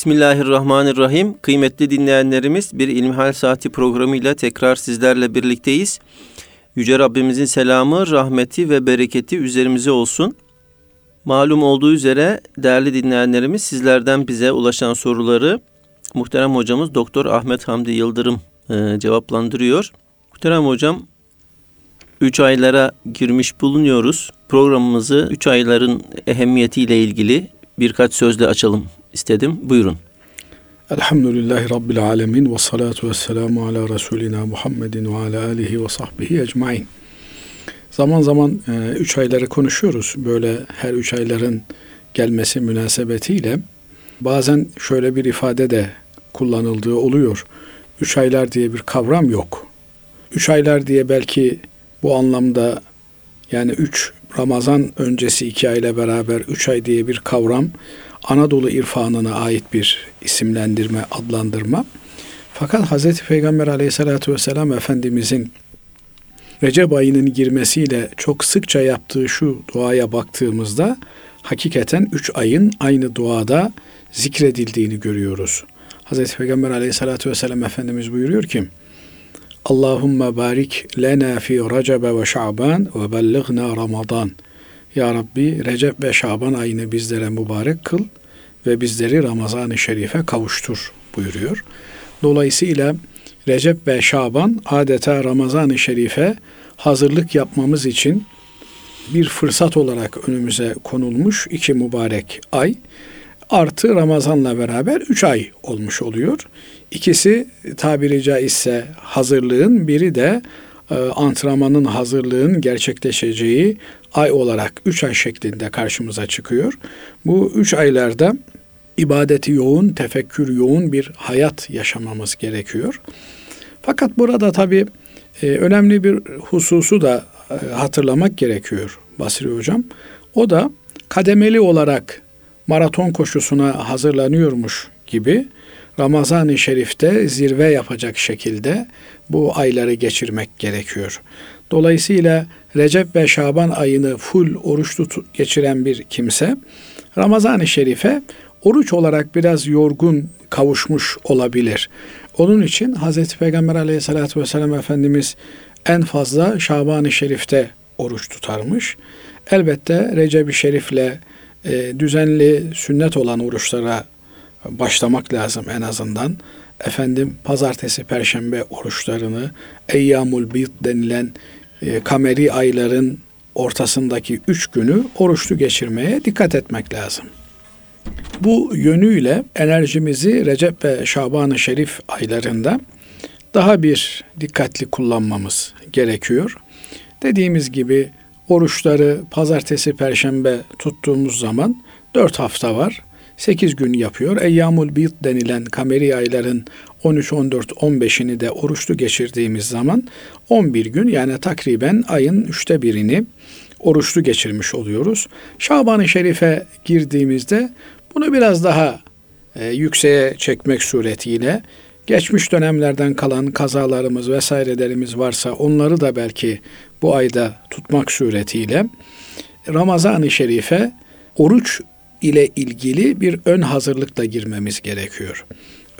Bismillahirrahmanirrahim. Kıymetli dinleyenlerimiz bir İlmihal Saati programıyla tekrar sizlerle birlikteyiz. Yüce Rabbimizin selamı, rahmeti ve bereketi üzerimize olsun. Malum olduğu üzere değerli dinleyenlerimiz sizlerden bize ulaşan soruları muhterem hocamız Doktor Ahmet Hamdi Yıldırım e, cevaplandırıyor. Muhterem hocam 3 aylara girmiş bulunuyoruz. Programımızı 3 ayların ehemmiyetiyle ilgili birkaç sözle açalım istedim. Buyurun. Elhamdülillahi Rabbil Alemin ve salatu ve selamu ala Resulina Muhammedin ve ala alihi ve sahbihi ecmain. Zaman zaman e, üç ayları konuşuyoruz. Böyle her üç ayların gelmesi münasebetiyle bazen şöyle bir ifade de kullanıldığı oluyor. Üç aylar diye bir kavram yok. Üç aylar diye belki bu anlamda yani üç Ramazan öncesi iki ayla beraber üç ay diye bir kavram Anadolu irfanına ait bir isimlendirme, adlandırma. Fakat Hz. Peygamber aleyhissalatü vesselam Efendimizin Recep ayının girmesiyle çok sıkça yaptığı şu duaya baktığımızda hakikaten üç ayın aynı duada zikredildiğini görüyoruz. Hz. Peygamber aleyhissalatü vesselam Efendimiz buyuruyor ki Allahümme barik lena fi Recebe ve Şaban ve bellighna Ramazan. Ya Rabbi Recep ve Şaban ayını bizlere mübarek kıl ve bizleri Ramazan-ı Şerif'e kavuştur buyuruyor. Dolayısıyla Recep ve Şaban adeta Ramazan-ı Şerif'e hazırlık yapmamız için bir fırsat olarak önümüze konulmuş iki mübarek ay artı Ramazan'la beraber üç ay olmuş oluyor. İkisi tabiri caizse hazırlığın biri de antrenmanın hazırlığın gerçekleşeceği ay olarak üç ay şeklinde karşımıza çıkıyor. Bu üç aylarda ibadeti yoğun, tefekkür yoğun bir hayat yaşamamız gerekiyor. Fakat burada tabii e, önemli bir hususu da e, hatırlamak gerekiyor Basri Hocam. O da kademeli olarak maraton koşusuna hazırlanıyormuş gibi Ramazan-ı Şerif'te zirve yapacak şekilde bu ayları geçirmek gerekiyor. Dolayısıyla Recep ve Şaban ayını full oruç tut geçiren bir kimse Ramazan-ı Şerif'e oruç olarak biraz yorgun kavuşmuş olabilir. Onun için Hz. Peygamber aleyhissalatü vesselam Efendimiz en fazla Şaban-ı Şerif'te oruç tutarmış. Elbette Recep-i Şerif'le e, düzenli sünnet olan oruçlara başlamak lazım en azından. Efendim pazartesi, perşembe oruçlarını, Eyyamul Bid denilen e, kameri ayların ortasındaki üç günü oruçlu geçirmeye dikkat etmek lazım. Bu yönüyle enerjimizi Recep ve Şaban-ı Şerif aylarında daha bir dikkatli kullanmamız gerekiyor. Dediğimiz gibi oruçları pazartesi, perşembe tuttuğumuz zaman dört hafta var. 8 gün yapıyor. Eyyamul Bid denilen kameri ayların 13, 14, 15'ini de oruçlu geçirdiğimiz zaman 11 gün yani takriben ayın üçte birini oruçlu geçirmiş oluyoruz. Şaban-ı Şerif'e girdiğimizde bunu biraz daha e, yükseğe çekmek suretiyle geçmiş dönemlerden kalan kazalarımız vesairelerimiz varsa onları da belki bu ayda tutmak suretiyle Ramazan-ı Şerif'e oruç ile ilgili bir ön hazırlıkla girmemiz gerekiyor.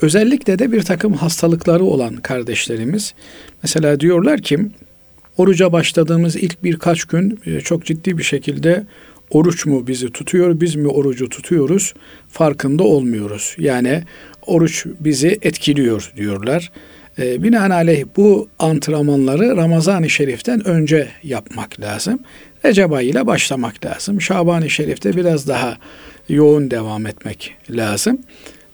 Özellikle de bir takım hastalıkları olan kardeşlerimiz mesela diyorlar ki oruca başladığımız ilk birkaç gün e, çok ciddi bir şekilde oruç mu bizi tutuyor, biz mi orucu tutuyoruz farkında olmuyoruz. Yani oruç bizi etkiliyor diyorlar. E, binaenaleyh bu antrenmanları Ramazan-ı Şerif'ten önce yapmak lazım. Recep ayıyla başlamak lazım. Şaban-ı Şerif'te biraz daha yoğun devam etmek lazım.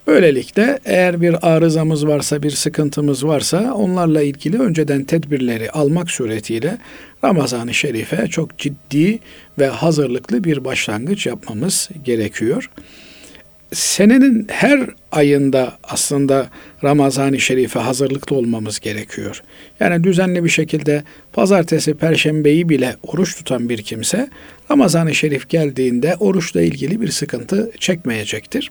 Böylelikle eğer bir arızamız varsa, bir sıkıntımız varsa onlarla ilgili önceden tedbirleri almak suretiyle Ramazan-ı Şerif'e çok ciddi ve hazırlıklı bir başlangıç yapmamız gerekiyor. Senenin her ayında aslında Ramazan-ı Şerif'e hazırlıklı olmamız gerekiyor. Yani düzenli bir şekilde pazartesi, perşembeyi bile oruç tutan bir kimse Ramazan-ı Şerif geldiğinde oruçla ilgili bir sıkıntı çekmeyecektir.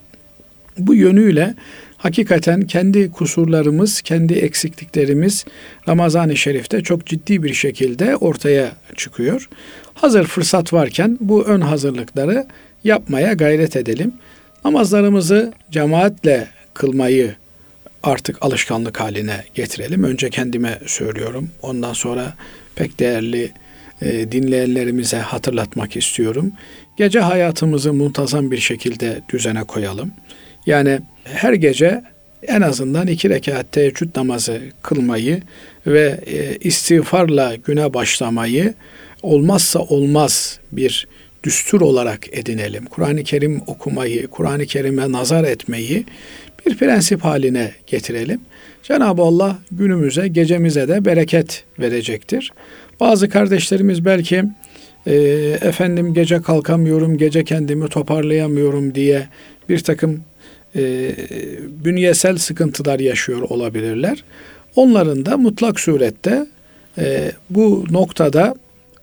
Bu yönüyle hakikaten kendi kusurlarımız, kendi eksikliklerimiz Ramazan-ı Şerif'te çok ciddi bir şekilde ortaya çıkıyor. Hazır fırsat varken bu ön hazırlıkları yapmaya gayret edelim. Namazlarımızı cemaatle kılmayı artık alışkanlık haline getirelim. Önce kendime söylüyorum. Ondan sonra pek değerli e, dinleyenlerimize hatırlatmak istiyorum. Gece hayatımızı muntazam bir şekilde düzene koyalım. Yani her gece en azından iki rekat teheccüd namazı kılmayı ve e, istiğfarla güne başlamayı olmazsa olmaz bir düstur olarak edinelim. Kur'an-ı Kerim okumayı, Kur'an-ı Kerim'e nazar etmeyi bir prensip haline getirelim. Cenab-ı Allah günümüze, gecemize de bereket verecektir. Bazı kardeşlerimiz belki e, efendim gece kalkamıyorum, gece kendimi toparlayamıyorum diye bir takım e, bünyesel sıkıntılar yaşıyor olabilirler. Onların da mutlak surette e, bu noktada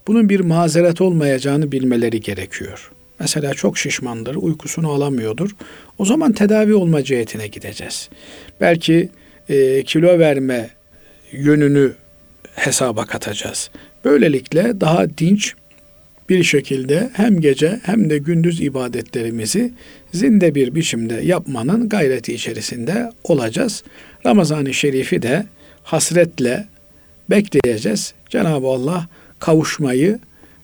bunun bir mazeret olmayacağını bilmeleri gerekiyor. Mesela çok şişmandır, uykusunu alamıyordur. O zaman tedavi olma cihetine gideceğiz. Belki e, kilo verme yönünü hesaba katacağız. Böylelikle daha dinç bir şekilde hem gece hem de gündüz ibadetlerimizi zinde bir biçimde yapmanın gayreti içerisinde olacağız. Ramazan-ı Şerif'i de hasretle bekleyeceğiz. Cenab-ı Allah kavuşmayı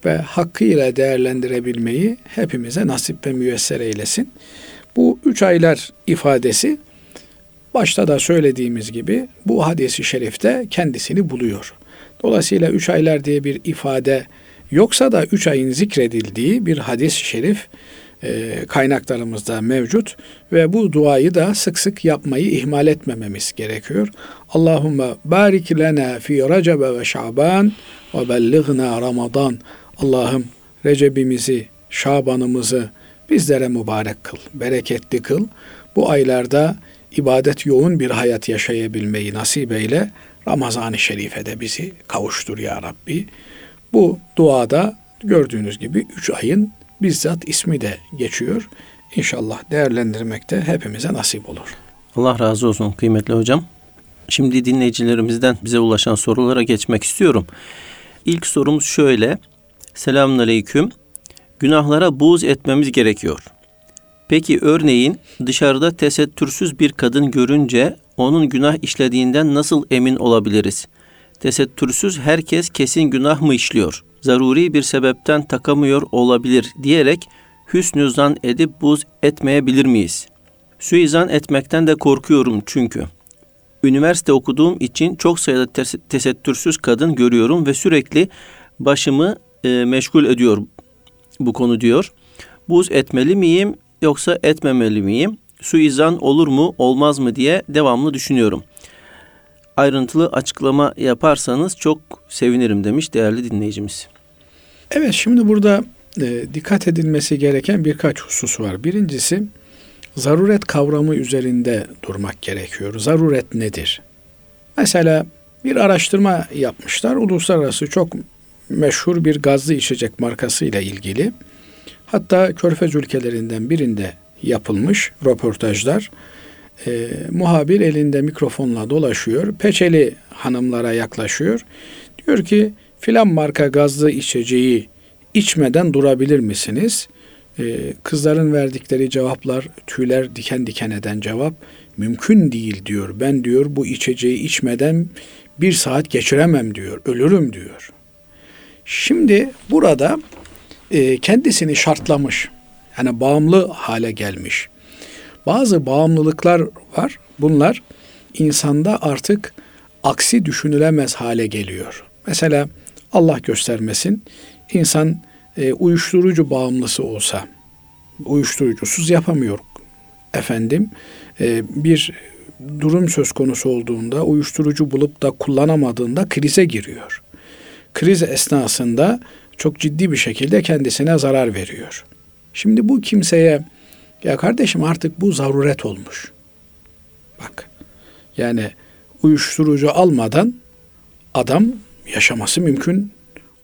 ve hakkıyla değerlendirebilmeyi hepimize nasip ve müyesser eylesin. Bu üç aylar ifadesi başta da söylediğimiz gibi bu hadisi şerifte kendisini buluyor. Dolayısıyla üç aylar diye bir ifade yoksa da üç ayın zikredildiği bir hadis-i şerif e, kaynaklarımızda mevcut ve bu duayı da sık sık yapmayı ihmal etmememiz gerekiyor. Allahümme barik lena fi recebe ve şaban ve bellighna ramadan. Allah'ım Recep'imizi, Şaban'ımızı bizlere mübarek kıl, bereketli kıl. Bu aylarda ibadet yoğun bir hayat yaşayabilmeyi nasip eyle. Ramazan-ı Şerif'e de bizi kavuştur ya Rabbi. Bu duada gördüğünüz gibi üç ayın bizzat ismi de geçiyor. İnşallah değerlendirmekte hepimize nasip olur. Allah razı olsun kıymetli hocam. Şimdi dinleyicilerimizden bize ulaşan sorulara geçmek istiyorum. İlk sorumuz şöyle. Selamun Aleyküm. Günahlara buğz etmemiz gerekiyor. Peki örneğin dışarıda tesettürsüz bir kadın görünce onun günah işlediğinden nasıl emin olabiliriz? Tesettürsüz herkes kesin günah mı işliyor? Zaruri bir sebepten takamıyor olabilir diyerek hüsnü zan edip buz etmeyebilir miyiz? Suizan etmekten de korkuyorum çünkü. Üniversite okuduğum için çok sayıda tes- tesettürsüz kadın görüyorum ve sürekli başımı e, meşgul ediyor bu konu diyor. Buz etmeli miyim yoksa etmemeli miyim? Suizan olur mu olmaz mı diye devamlı düşünüyorum. Ayrıntılı açıklama yaparsanız çok sevinirim demiş değerli dinleyicimiz. Evet şimdi burada e, dikkat edilmesi gereken birkaç husus var. Birincisi zaruret kavramı üzerinde durmak gerekiyor. Zaruret nedir? Mesela bir araştırma yapmışlar. Uluslararası çok meşhur bir gazlı içecek markası ile ilgili. Hatta Körfez ülkelerinden birinde yapılmış röportajlar. E, muhabir elinde mikrofonla dolaşıyor. Peçeli hanımlara yaklaşıyor. Diyor ki filan marka gazlı içeceği içmeden durabilir misiniz? Ee, kızların verdikleri cevaplar tüyler diken diken eden cevap mümkün değil diyor. Ben diyor bu içeceği içmeden bir saat geçiremem diyor. Ölürüm diyor. Şimdi burada e, kendisini şartlamış. Yani bağımlı hale gelmiş. Bazı bağımlılıklar var. Bunlar insanda artık aksi düşünülemez hale geliyor. Mesela Allah göstermesin insan e, uyuşturucu bağımlısı olsa uyuşturucusuz yapamıyor efendim e, bir durum söz konusu olduğunda uyuşturucu bulup da kullanamadığında krize giriyor. Kriz esnasında çok ciddi bir şekilde kendisine zarar veriyor. Şimdi bu kimseye ya kardeşim artık bu zaruret olmuş. Bak yani uyuşturucu almadan adam yaşaması mümkün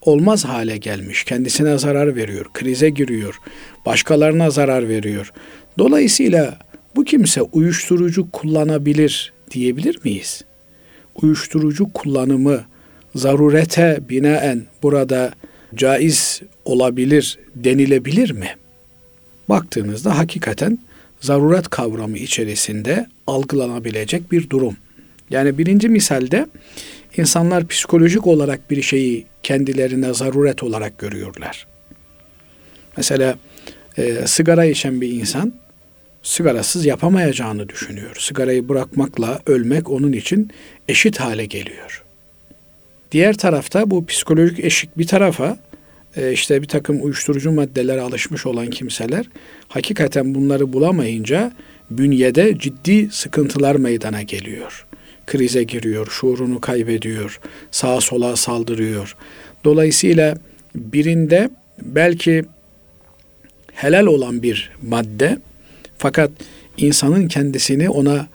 olmaz hale gelmiş. Kendisine zarar veriyor, krize giriyor, başkalarına zarar veriyor. Dolayısıyla bu kimse uyuşturucu kullanabilir diyebilir miyiz? Uyuşturucu kullanımı zarurete binaen burada caiz olabilir denilebilir mi? Baktığınızda hakikaten zaruret kavramı içerisinde algılanabilecek bir durum. Yani birinci misalde insanlar psikolojik olarak bir şeyi kendilerine zaruret olarak görüyorlar. Mesela e, sigara içen bir insan sigarasız yapamayacağını düşünüyor. Sigarayı bırakmakla ölmek onun için eşit hale geliyor. Diğer tarafta bu psikolojik eşik bir tarafa e, işte bir takım uyuşturucu maddelere alışmış olan kimseler hakikaten bunları bulamayınca bünyede ciddi sıkıntılar meydana geliyor. Krize giriyor, şuurunu kaybediyor, sağa sola saldırıyor. Dolayısıyla birinde belki helal olan bir madde fakat insanın kendisini ona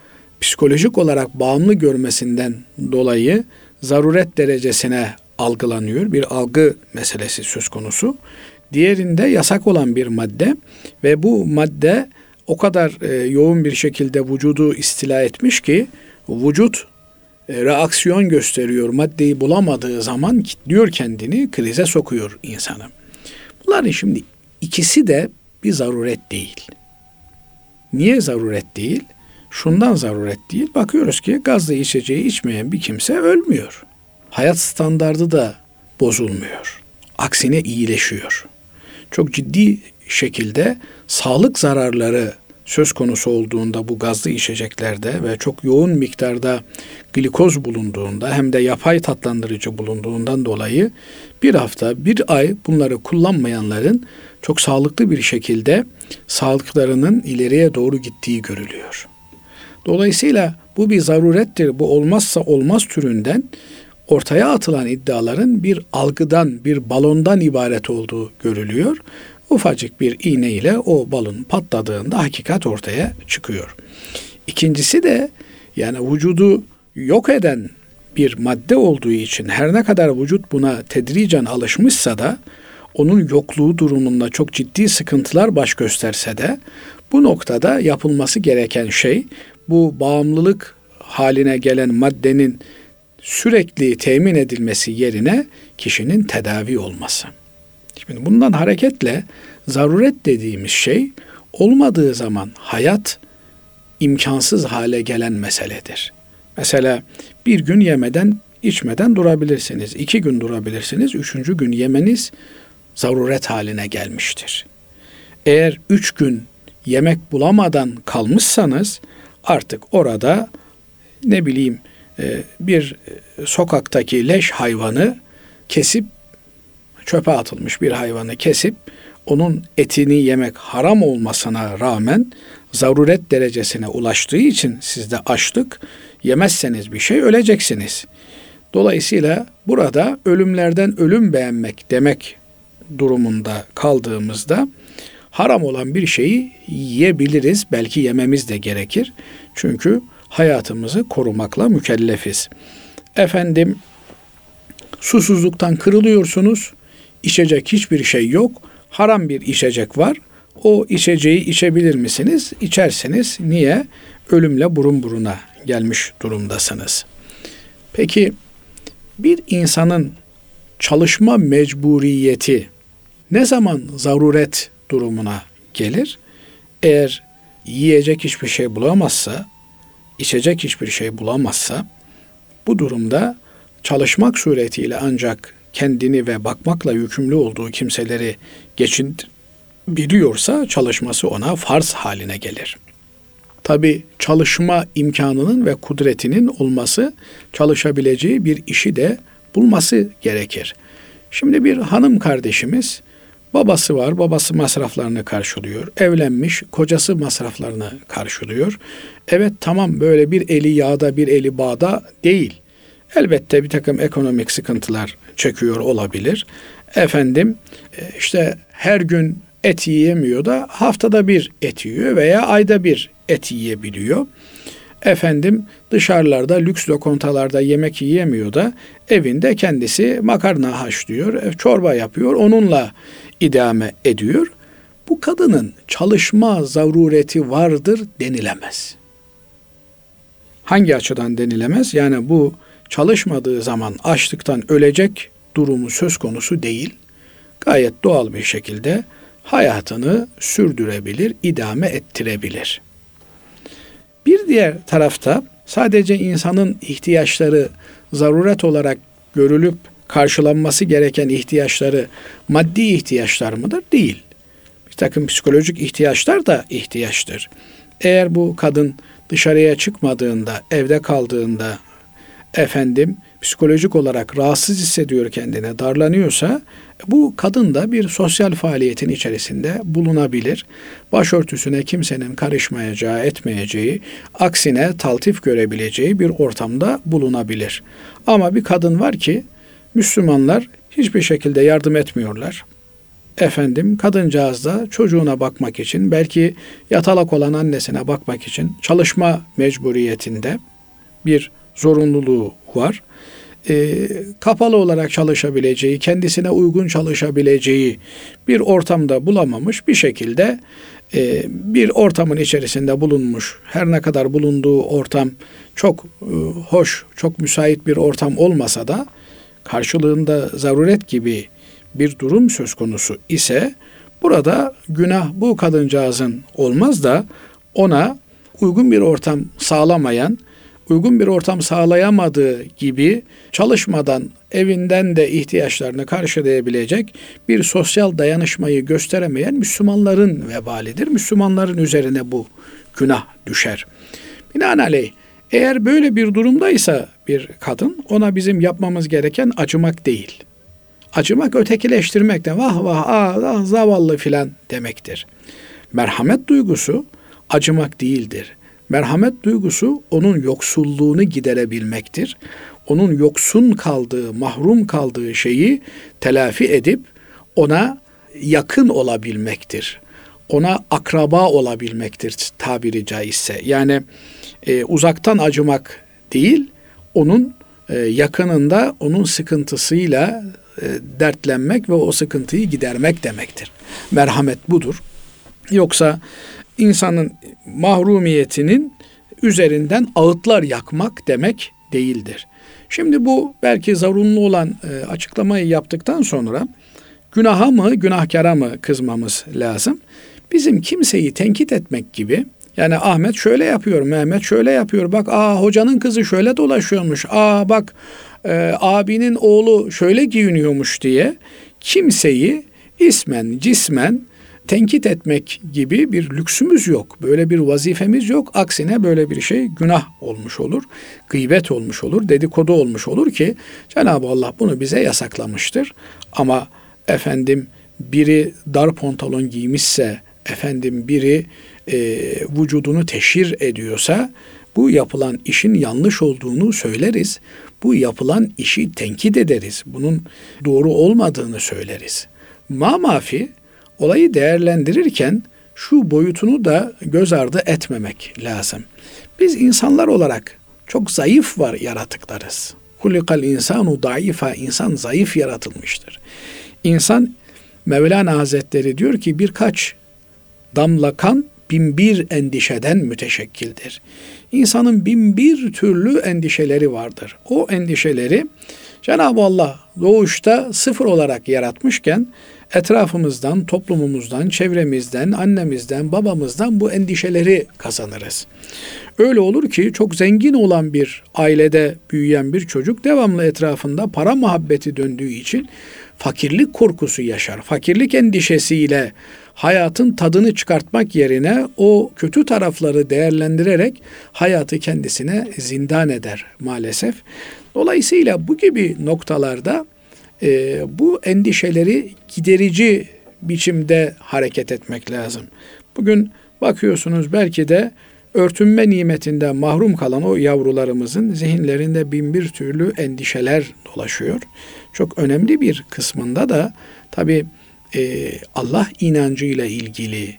psikolojik olarak bağımlı görmesinden dolayı zaruret derecesine algılanıyor. Bir algı meselesi söz konusu. Diğerinde yasak olan bir madde ve bu madde o kadar e, yoğun bir şekilde vücudu istila etmiş ki vücut e, reaksiyon gösteriyor. Maddeyi bulamadığı zaman kilitliyor kendini, krize sokuyor insanı. Bunların şimdi ikisi de bir zaruret değil. Niye zaruret değil? Şundan zaruret değil. Bakıyoruz ki gazlı içeceği içmeyen bir kimse ölmüyor. Hayat standardı da bozulmuyor. Aksine iyileşiyor. Çok ciddi şekilde sağlık zararları söz konusu olduğunda bu gazlı içeceklerde ve çok yoğun miktarda glikoz bulunduğunda hem de yapay tatlandırıcı bulunduğundan dolayı bir hafta, bir ay bunları kullanmayanların çok sağlıklı bir şekilde sağlıklarının ileriye doğru gittiği görülüyor. Dolayısıyla bu bir zarurettir, bu olmazsa olmaz türünden ortaya atılan iddiaların bir algıdan, bir balondan ibaret olduğu görülüyor. Ufacık bir iğne ile o balon patladığında hakikat ortaya çıkıyor. İkincisi de yani vücudu yok eden bir madde olduğu için her ne kadar vücut buna tedricen alışmışsa da onun yokluğu durumunda çok ciddi sıkıntılar baş gösterse de bu noktada yapılması gereken şey bu bağımlılık haline gelen maddenin sürekli temin edilmesi yerine kişinin tedavi olması. Şimdi bundan hareketle zaruret dediğimiz şey olmadığı zaman hayat imkansız hale gelen meseledir. Mesela bir gün yemeden içmeden durabilirsiniz. iki gün durabilirsiniz. Üçüncü gün yemeniz zaruret haline gelmiştir. Eğer üç gün yemek bulamadan kalmışsanız artık orada ne bileyim bir sokaktaki leş hayvanı kesip çöpe atılmış bir hayvanı kesip onun etini yemek haram olmasına rağmen zaruret derecesine ulaştığı için sizde açlık yemezseniz bir şey öleceksiniz. Dolayısıyla burada ölümlerden ölüm beğenmek demek durumunda kaldığımızda haram olan bir şeyi yiyebiliriz. Belki yememiz de gerekir. Çünkü hayatımızı korumakla mükellefiz. Efendim susuzluktan kırılıyorsunuz. İçecek hiçbir şey yok. Haram bir içecek var. O içeceği içebilir misiniz? İçersiniz. Niye? Ölümle burun buruna gelmiş durumdasınız. Peki bir insanın çalışma mecburiyeti ne zaman zaruret durumuna gelir? Eğer yiyecek hiçbir şey bulamazsa, içecek hiçbir şey bulamazsa bu durumda çalışmak suretiyle ancak kendini ve bakmakla yükümlü olduğu kimseleri geçin biliyorsa çalışması ona farz haline gelir. Tabi çalışma imkanının ve kudretinin olması çalışabileceği bir işi de bulması gerekir. Şimdi bir hanım kardeşimiz babası var, babası masraflarını karşılıyor. Evlenmiş, kocası masraflarını karşılıyor. Evet tamam böyle bir eli yağda bir eli bağda değil. Elbette bir takım ekonomik sıkıntılar çekiyor olabilir. Efendim e, işte her gün et yiyemiyor da haftada bir et yiyor veya ayda bir et yiyebiliyor. Efendim dışarılarda lüks lokantalarda yemek yiyemiyor da evinde kendisi makarna haşlıyor, e, çorba yapıyor, onunla idame ediyor. Bu kadının çalışma zarureti vardır denilemez. Hangi açıdan denilemez? Yani bu çalışmadığı zaman açlıktan ölecek durumu söz konusu değil. Gayet doğal bir şekilde hayatını sürdürebilir, idame ettirebilir. Bir diğer tarafta sadece insanın ihtiyaçları zaruret olarak görülüp karşılanması gereken ihtiyaçları maddi ihtiyaçlar mıdır? Değil. Bir takım psikolojik ihtiyaçlar da ihtiyaçtır. Eğer bu kadın dışarıya çıkmadığında, evde kaldığında efendim psikolojik olarak rahatsız hissediyor kendine, darlanıyorsa bu kadın da bir sosyal faaliyetin içerisinde bulunabilir. Başörtüsüne kimsenin karışmayacağı, etmeyeceği, aksine taltif görebileceği bir ortamda bulunabilir. Ama bir kadın var ki Müslümanlar hiçbir şekilde yardım etmiyorlar. Efendim kadıncağız da çocuğuna bakmak için belki yatalak olan annesine bakmak için çalışma mecburiyetinde bir zorunluluğu var. E, kapalı olarak çalışabileceği, kendisine uygun çalışabileceği bir ortamda bulamamış bir şekilde e, bir ortamın içerisinde bulunmuş. Her ne kadar bulunduğu ortam çok e, hoş, çok müsait bir ortam olmasa da karşılığında zaruret gibi bir durum söz konusu ise burada günah bu kadıncağızın olmaz da ona uygun bir ortam sağlamayan, uygun bir ortam sağlayamadığı gibi çalışmadan evinden de ihtiyaçlarını karşılayabilecek bir sosyal dayanışmayı gösteremeyen Müslümanların vebalidir. Müslümanların üzerine bu günah düşer. Binaenaleyh eğer böyle bir durumdaysa bir kadın ona bizim yapmamız gereken acımak değil. Acımak ötekileştirmek de vah vah ah, ah zavallı filan demektir. Merhamet duygusu acımak değildir. Merhamet duygusu onun yoksulluğunu giderebilmektir. Onun yoksun kaldığı, mahrum kaldığı şeyi telafi edip ona yakın olabilmektir. Ona akraba olabilmektir tabiri caizse. Yani e, uzaktan acımak değil, onun e, yakınında onun sıkıntısıyla e, dertlenmek ve o sıkıntıyı gidermek demektir. Merhamet budur. Yoksa insanın mahrumiyetinin üzerinden ağıtlar yakmak demek değildir. Şimdi bu belki zorunlu olan e, açıklamayı yaptıktan sonra günaha mı günahkara mı kızmamız lazım? Bizim kimseyi tenkit etmek gibi yani Ahmet şöyle yapıyor, Mehmet şöyle yapıyor. Bak aa hocanın kızı şöyle dolaşıyormuş. Aa bak e, abinin oğlu şöyle giyiniyormuş diye kimseyi ismen, cismen tenkit etmek gibi bir lüksümüz yok. Böyle bir vazifemiz yok. Aksine böyle bir şey günah olmuş olur. Gıybet olmuş olur, dedikodu olmuş olur ki Cenab-ı Allah bunu bize yasaklamıştır. Ama efendim biri dar pantolon giymişse, efendim biri e, vücudunu teşhir ediyorsa bu yapılan işin yanlış olduğunu söyleriz. Bu yapılan işi tenkit ederiz. Bunun doğru olmadığını söyleriz. Ma mafi olayı değerlendirirken şu boyutunu da göz ardı etmemek lazım. Biz insanlar olarak çok zayıf var yaratıklarız. Hulikal insanu daifa insan zayıf yaratılmıştır. İnsan Mevlana Hazretleri diyor ki birkaç damla kan bin bir endişeden müteşekkildir. İnsanın bin bir türlü endişeleri vardır. O endişeleri Cenab-ı Allah doğuşta sıfır olarak yaratmışken etrafımızdan, toplumumuzdan, çevremizden, annemizden, babamızdan bu endişeleri kazanırız. Öyle olur ki çok zengin olan bir ailede büyüyen bir çocuk devamlı etrafında para muhabbeti döndüğü için fakirlik korkusu yaşar. Fakirlik endişesiyle hayatın tadını çıkartmak yerine o kötü tarafları değerlendirerek hayatı kendisine zindan eder maalesef. Dolayısıyla bu gibi noktalarda e, bu endişeleri giderici biçimde hareket etmek lazım. Bugün bakıyorsunuz belki de örtünme nimetinden mahrum kalan o yavrularımızın zihinlerinde bin bir türlü endişeler dolaşıyor. Çok önemli bir kısmında da tabi e, Allah inancıyla ilgili,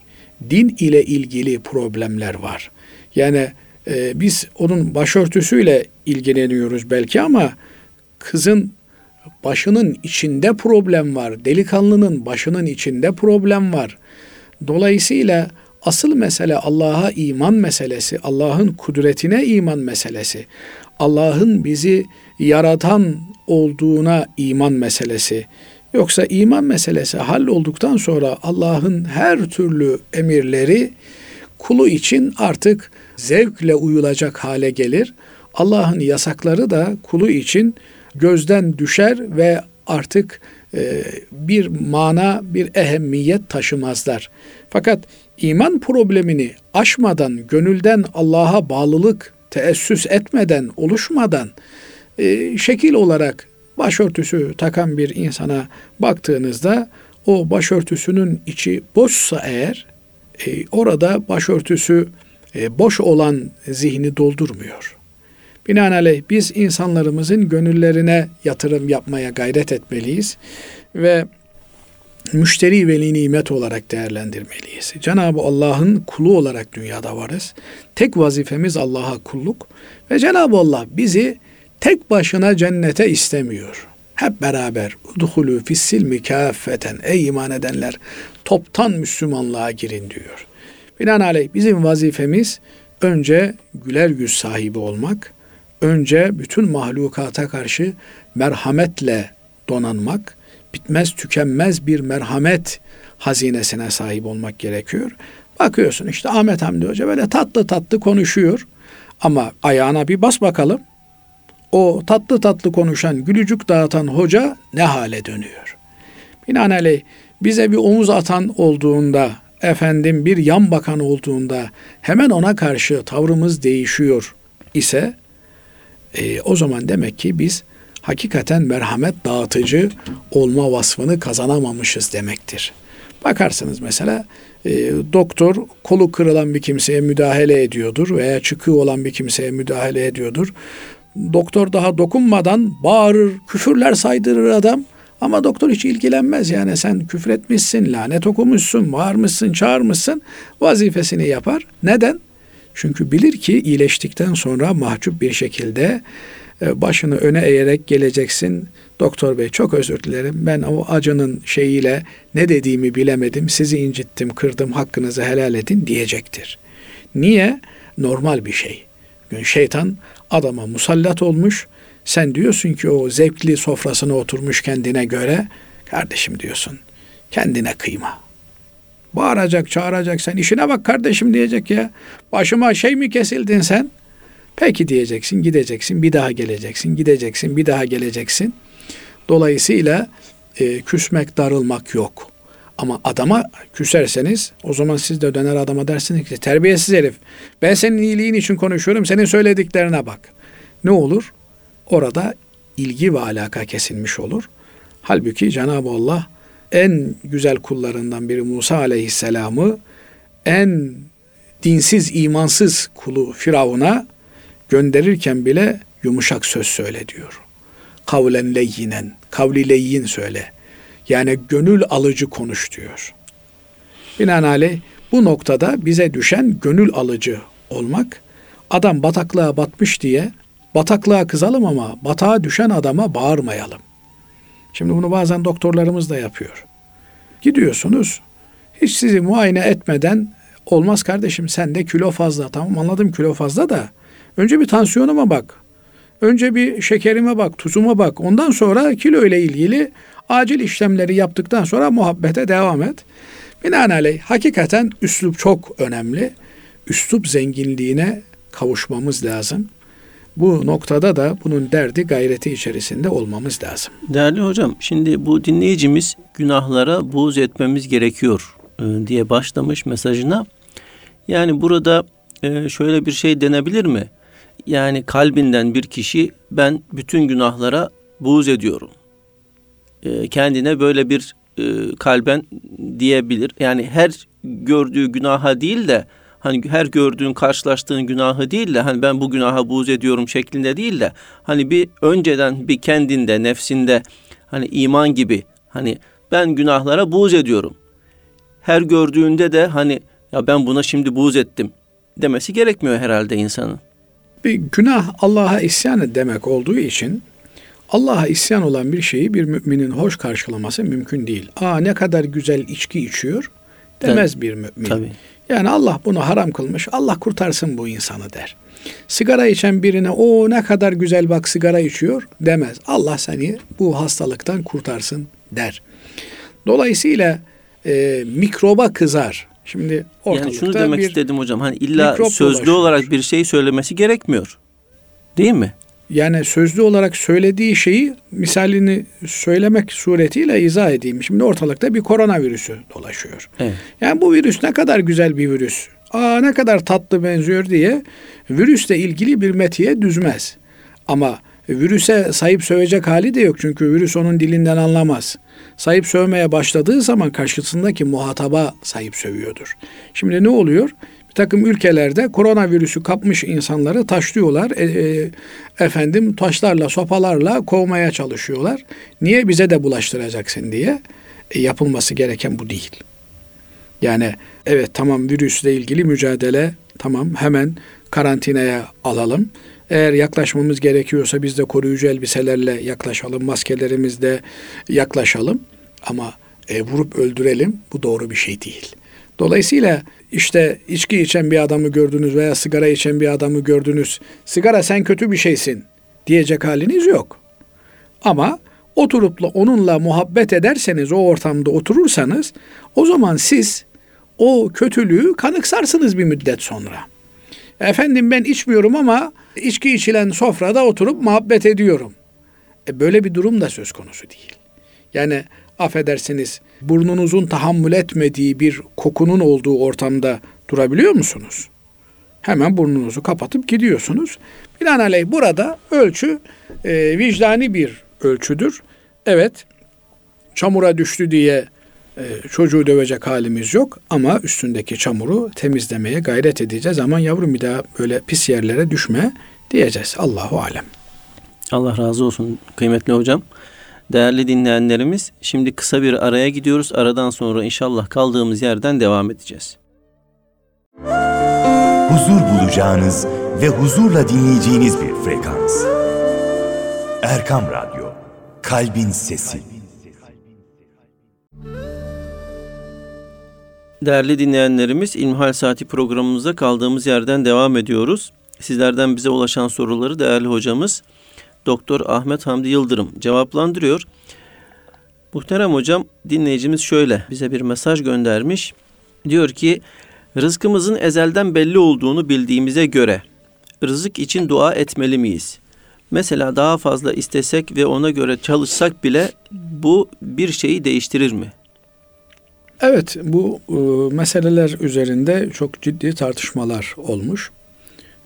din ile ilgili problemler var. Yani e, biz onun başörtüsüyle ilgileniyoruz belki ama kızın başının içinde problem var. Delikanlının başının içinde problem var. Dolayısıyla asıl mesele Allah'a iman meselesi, Allah'ın kudretine iman meselesi, Allah'ın bizi yaratan olduğuna iman meselesi. Yoksa iman meselesi hallolduktan sonra Allah'ın her türlü emirleri kulu için artık zevkle uyulacak hale gelir. Allah'ın yasakları da kulu için gözden düşer ve artık e, bir mana, bir ehemmiyet taşımazlar. Fakat iman problemini aşmadan, gönülden Allah'a bağlılık teessüs etmeden, oluşmadan e, şekil olarak başörtüsü takan bir insana baktığınızda o başörtüsünün içi boşsa eğer e, orada başörtüsü boş olan zihni doldurmuyor. Binaenaleyh biz insanlarımızın gönüllerine yatırım yapmaya gayret etmeliyiz ve müşteri veli nimet olarak değerlendirmeliyiz. Cenab-ı Allah'ın kulu olarak dünyada varız. Tek vazifemiz Allah'a kulluk ve Cenab-ı Allah bizi tek başına cennete istemiyor. Hep beraber udhulü fissilmi kâffeten ey iman edenler toptan Müslümanlığa girin diyor. Binaenaleyh bizim vazifemiz önce güler yüz sahibi olmak, önce bütün mahlukata karşı merhametle donanmak, bitmez tükenmez bir merhamet hazinesine sahip olmak gerekiyor. Bakıyorsun işte Ahmet Hamdi Hoca böyle tatlı tatlı konuşuyor ama ayağına bir bas bakalım. O tatlı tatlı konuşan, gülücük dağıtan hoca ne hale dönüyor? Binaenaleyh bize bir omuz atan olduğunda, efendim bir yan bakan olduğunda hemen ona karşı tavrımız değişiyor ise e, o zaman demek ki biz hakikaten merhamet dağıtıcı olma vasfını kazanamamışız demektir. Bakarsınız mesela e, doktor kolu kırılan bir kimseye müdahale ediyordur veya çıkığı olan bir kimseye müdahale ediyordur. Doktor daha dokunmadan bağırır, küfürler saydırır adam. Ama doktor hiç ilgilenmez yani sen küfretmişsin, lanet okumuşsun, bağırmışsın, çağırmışsın vazifesini yapar. Neden? Çünkü bilir ki iyileştikten sonra mahcup bir şekilde e, başını öne eğerek geleceksin. Doktor bey çok özür dilerim. Ben o acının şeyiyle ne dediğimi bilemedim. Sizi incittim, kırdım. Hakkınızı helal edin diyecektir. Niye? Normal bir şey. Şeytan adama musallat olmuş. Sen diyorsun ki o zevkli sofrasına oturmuş kendine göre. Kardeşim diyorsun. Kendine kıyma. Bağıracak, çağıracak sen işine bak kardeşim diyecek ya. Başıma şey mi kesildin sen? Peki diyeceksin, gideceksin, bir daha geleceksin, gideceksin, bir daha geleceksin. Dolayısıyla e, küsmek, darılmak yok. Ama adama küserseniz o zaman siz de döner adama dersiniz ki terbiyesiz herif. Ben senin iyiliğin için konuşuyorum. Senin söylediklerine bak. Ne olur? Orada ilgi ve alaka kesilmiş olur. Halbuki Cenab-ı Allah en güzel kullarından biri Musa aleyhisselamı en dinsiz, imansız kulu Firavun'a gönderirken bile yumuşak söz söyle diyor. Kavlen leyyinen, kavli leyyin söyle. Yani gönül alıcı konuş diyor. Binaenaleyh bu noktada bize düşen gönül alıcı olmak. Adam bataklığa batmış diye bataklığa kızalım ama batağa düşen adama bağırmayalım. Şimdi bunu bazen doktorlarımız da yapıyor. Gidiyorsunuz hiç sizi muayene etmeden olmaz kardeşim sende kilo fazla. Tamam anladım kilo fazla da önce bir tansiyonuma bak. Önce bir şekerime bak, tuzuma bak. Ondan sonra kilo ile ilgili acil işlemleri yaptıktan sonra muhabbete devam et. Binaenaleyh hakikaten üslup çok önemli. Üslup zenginliğine kavuşmamız lazım. Bu noktada da bunun derdi gayreti içerisinde olmamız lazım. Değerli hocam şimdi bu dinleyicimiz günahlara buğz etmemiz gerekiyor e, diye başlamış mesajına. Yani burada e, şöyle bir şey denebilir mi? Yani kalbinden bir kişi ben bütün günahlara buğz ediyorum. E, kendine böyle bir kalben diyebilir. Yani her gördüğü günaha değil de hani her gördüğün karşılaştığın günahı değil de hani ben bu günaha buğz ediyorum şeklinde değil de hani bir önceden bir kendinde nefsinde hani iman gibi hani ben günahlara buğz ediyorum. Her gördüğünde de hani ya ben buna şimdi buğz ettim demesi gerekmiyor herhalde insanın. Bir günah Allah'a isyan demek olduğu için Allah'a isyan olan bir şeyi bir müminin hoş karşılaması mümkün değil. Aa ne kadar güzel içki içiyor demez Tabii. bir mümin. Tabii. Yani Allah bunu haram kılmış. Allah kurtarsın bu insanı der. Sigara içen birine o ne kadar güzel bak sigara içiyor demez. Allah seni bu hastalıktan kurtarsın der. Dolayısıyla e, mikroba kızar. Şimdi ortalıkta Yani şunu demek bir istedim hocam. Hani illa sözlü dolaşıyor. olarak bir şey söylemesi gerekmiyor. Değil mi? Yani sözlü olarak söylediği şeyi misalini söylemek suretiyle izah edeyim. Şimdi ortalıkta bir koronavirüsü dolaşıyor. Evet. Yani bu virüs ne kadar güzel bir virüs. Aa ne kadar tatlı benziyor diye virüsle ilgili bir metiye düzmez. Ama virüse sahip sövecek hali de yok. Çünkü virüs onun dilinden anlamaz. Sahip sövmeye başladığı zaman karşısındaki muhataba sahip sövüyordur. Şimdi ne oluyor? Bir takım ülkelerde koronavirüsü kapmış insanları taşlıyorlar. E, e, efendim taşlarla, sopalarla kovmaya çalışıyorlar. Niye bize de bulaştıracaksın diye. E, yapılması gereken bu değil. Yani evet tamam virüsle ilgili mücadele tamam hemen karantinaya alalım. Eğer yaklaşmamız gerekiyorsa biz de koruyucu elbiselerle yaklaşalım, maskelerimizle yaklaşalım. Ama e, vurup öldürelim bu doğru bir şey değil. Dolayısıyla işte içki içen bir adamı gördünüz veya sigara içen bir adamı gördünüz. Sigara sen kötü bir şeysin diyecek haliniz yok. Ama oturup onunla muhabbet ederseniz, o ortamda oturursanız o zaman siz o kötülüğü kanıksarsınız bir müddet sonra. Efendim ben içmiyorum ama içki içilen sofrada oturup muhabbet ediyorum. E böyle bir durum da söz konusu değil. Yani affedersiniz burnunuzun tahammül etmediği bir kokunun olduğu ortamda durabiliyor musunuz? Hemen burnunuzu kapatıp gidiyorsunuz. Binaenaleyh burada ölçü e, vicdani bir ölçüdür. Evet çamura düştü diye e, çocuğu dövecek halimiz yok ama üstündeki çamuru temizlemeye gayret edeceğiz. Aman yavrum bir daha böyle pis yerlere düşme diyeceğiz. Allahu alem. Allah razı olsun kıymetli hocam. Değerli dinleyenlerimiz şimdi kısa bir araya gidiyoruz. Aradan sonra inşallah kaldığımız yerden devam edeceğiz. huzur bulacağınız ve huzurla dinleyeceğiniz bir frekans. Erkam Radyo, Kalbin Sesi. Değerli dinleyenlerimiz İlmihal Saati programımızda kaldığımız yerden devam ediyoruz. Sizlerden bize ulaşan soruları değerli hocamız Doktor Ahmet Hamdi Yıldırım cevaplandırıyor. Muhterem hocam dinleyicimiz şöyle bize bir mesaj göndermiş. Diyor ki rızkımızın ezelden belli olduğunu bildiğimize göre rızık için dua etmeli miyiz? Mesela daha fazla istesek ve ona göre çalışsak bile bu bir şeyi değiştirir mi? Evet bu e, meseleler üzerinde çok ciddi tartışmalar olmuş.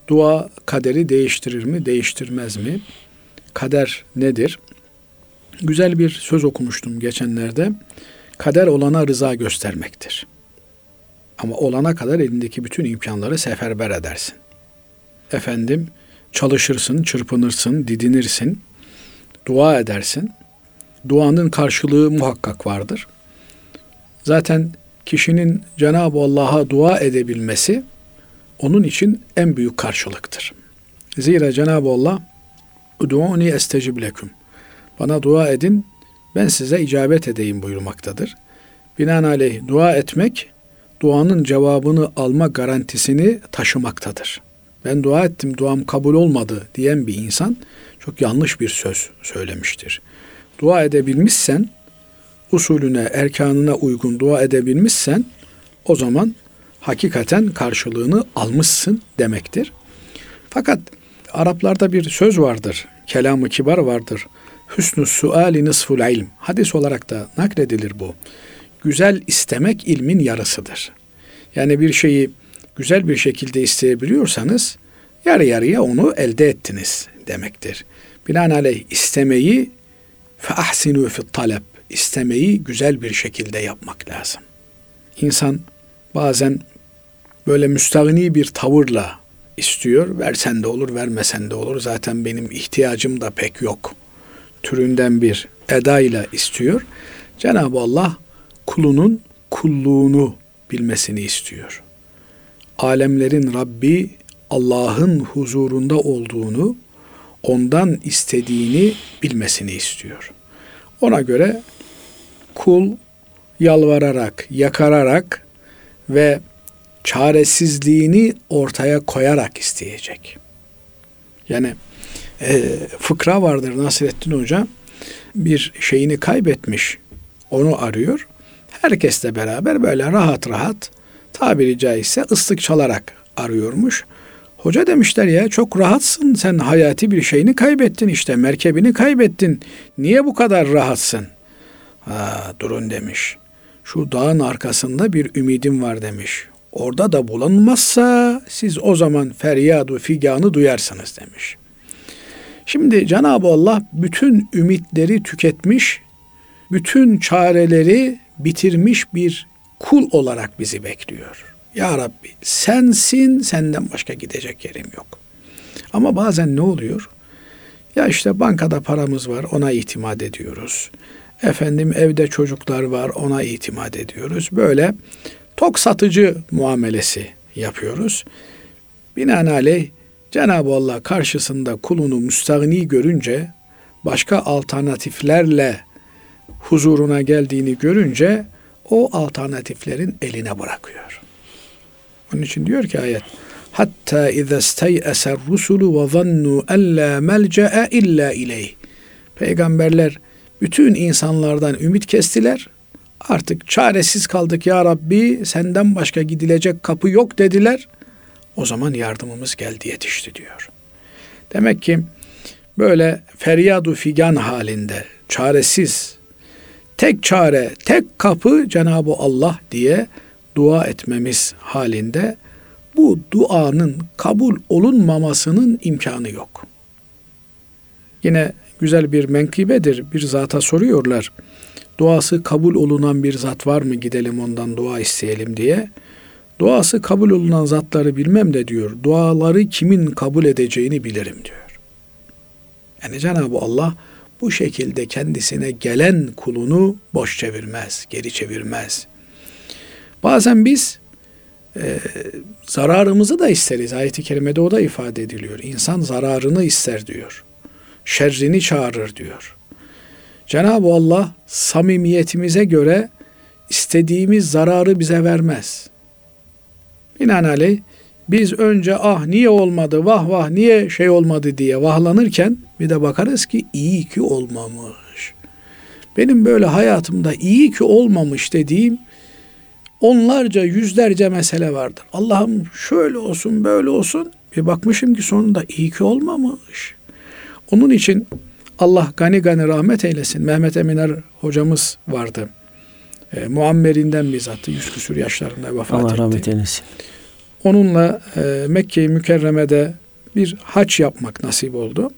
Dua kaderi değiştirir mi, değiştirmez mi? Kader nedir? Güzel bir söz okumuştum geçenlerde. Kader olana rıza göstermektir. Ama olana kadar elindeki bütün imkanları seferber edersin. Efendim çalışırsın, çırpınırsın, didinirsin, dua edersin. Duanın karşılığı muhakkak vardır. Zaten kişinin Cenab-ı Allah'a dua edebilmesi onun için en büyük karşılıktır. Zira Cenab-ı Allah Udu'uni estecib leküm. Bana dua edin, ben size icabet edeyim buyurmaktadır. Binaenaleyh dua etmek, duanın cevabını alma garantisini taşımaktadır. Ben dua ettim, duam kabul olmadı diyen bir insan çok yanlış bir söz söylemiştir. Dua edebilmişsen, usulüne, erkanına uygun dua edebilmişsen, o zaman hakikaten karşılığını almışsın demektir. Fakat Araplarda bir söz vardır, kelamı kibar vardır. Hüsnü suali nisful ilm. Hadis olarak da nakledilir bu. Güzel istemek ilmin yarısıdır. Yani bir şeyi güzel bir şekilde isteyebiliyorsanız yarı yarıya onu elde ettiniz demektir. Binaenaleyh istemeyi fe ahsinu fi talep istemeyi güzel bir şekilde yapmak lazım. İnsan bazen böyle müstahni bir tavırla istiyor. Versen de olur, vermesen de olur. Zaten benim ihtiyacım da pek yok. Türünden bir edayla istiyor. Cenab-ı Allah kulunun kulluğunu bilmesini istiyor. Alemlerin Rabbi Allah'ın huzurunda olduğunu, ondan istediğini bilmesini istiyor. Ona göre kul yalvararak, yakararak ve çaresizliğini ortaya koyarak isteyecek. Yani e, fıkra vardır Nasrettin Hoca bir şeyini kaybetmiş onu arıyor. Herkesle beraber böyle rahat rahat tabiri caizse ıslık çalarak arıyormuş. Hoca demişler ya çok rahatsın sen hayati bir şeyini kaybettin işte merkebini kaybettin. Niye bu kadar rahatsın? Ha, durun demiş. Şu dağın arkasında bir ümidim var demiş. Orada da bulunmazsa siz o zaman feryadu figanı duyarsınız demiş. Şimdi Cenab-ı Allah bütün ümitleri tüketmiş, bütün çareleri bitirmiş bir kul olarak bizi bekliyor. Ya Rabbi sensin senden başka gidecek yerim yok. Ama bazen ne oluyor? Ya işte bankada paramız var ona itimat ediyoruz. Efendim evde çocuklar var ona itimat ediyoruz. Böyle tok satıcı muamelesi yapıyoruz. Binaenaleyh Cenab-ı Allah karşısında kulunu müstahni görünce başka alternatiflerle huzuruna geldiğini görünce o alternatiflerin eline bırakıyor. Onun için diyor ki ayet Hatta izâ stey'eser rusulu ve zannu en la melce'e illa ileyh. Peygamberler bütün insanlardan ümit kestiler. Artık çaresiz kaldık ya Rabbi senden başka gidilecek kapı yok dediler. O zaman yardımımız geldi yetişti diyor. Demek ki böyle feryadu figan halinde çaresiz tek çare, tek kapı Cenab-ı Allah diye dua etmemiz halinde bu duanın kabul olunmamasının imkanı yok. Yine güzel bir menkıbedir. Bir zata soruyorlar. Duası kabul olunan bir zat var mı gidelim ondan dua isteyelim diye. Duası kabul olunan zatları bilmem de diyor. Duaları kimin kabul edeceğini bilirim diyor. Yani Cenab-ı Allah bu şekilde kendisine gelen kulunu boş çevirmez, geri çevirmez. Bazen biz e, zararımızı da isteriz. Ayet-i kerimede o da ifade ediliyor. İnsan zararını ister diyor. Şerrini çağırır diyor. Cenab-ı Allah samimiyetimize göre istediğimiz zararı bize vermez. Binaenaleyh biz önce ah niye olmadı vah vah niye şey olmadı diye vahlanırken bir de bakarız ki iyi ki olmamış. Benim böyle hayatımda iyi ki olmamış dediğim onlarca yüzlerce mesele vardır. Allah'ım şöyle olsun böyle olsun bir bakmışım ki sonunda iyi ki olmamış. Onun için Allah gani gani rahmet eylesin. Mehmet Eminer hocamız vardı. E, muammerinden bizzat yüz küsür yaşlarında vefat Allah etti. Allah rahmet eylesin. Onunla e, Mekke-i Mükerreme'de bir haç yapmak nasip oldu.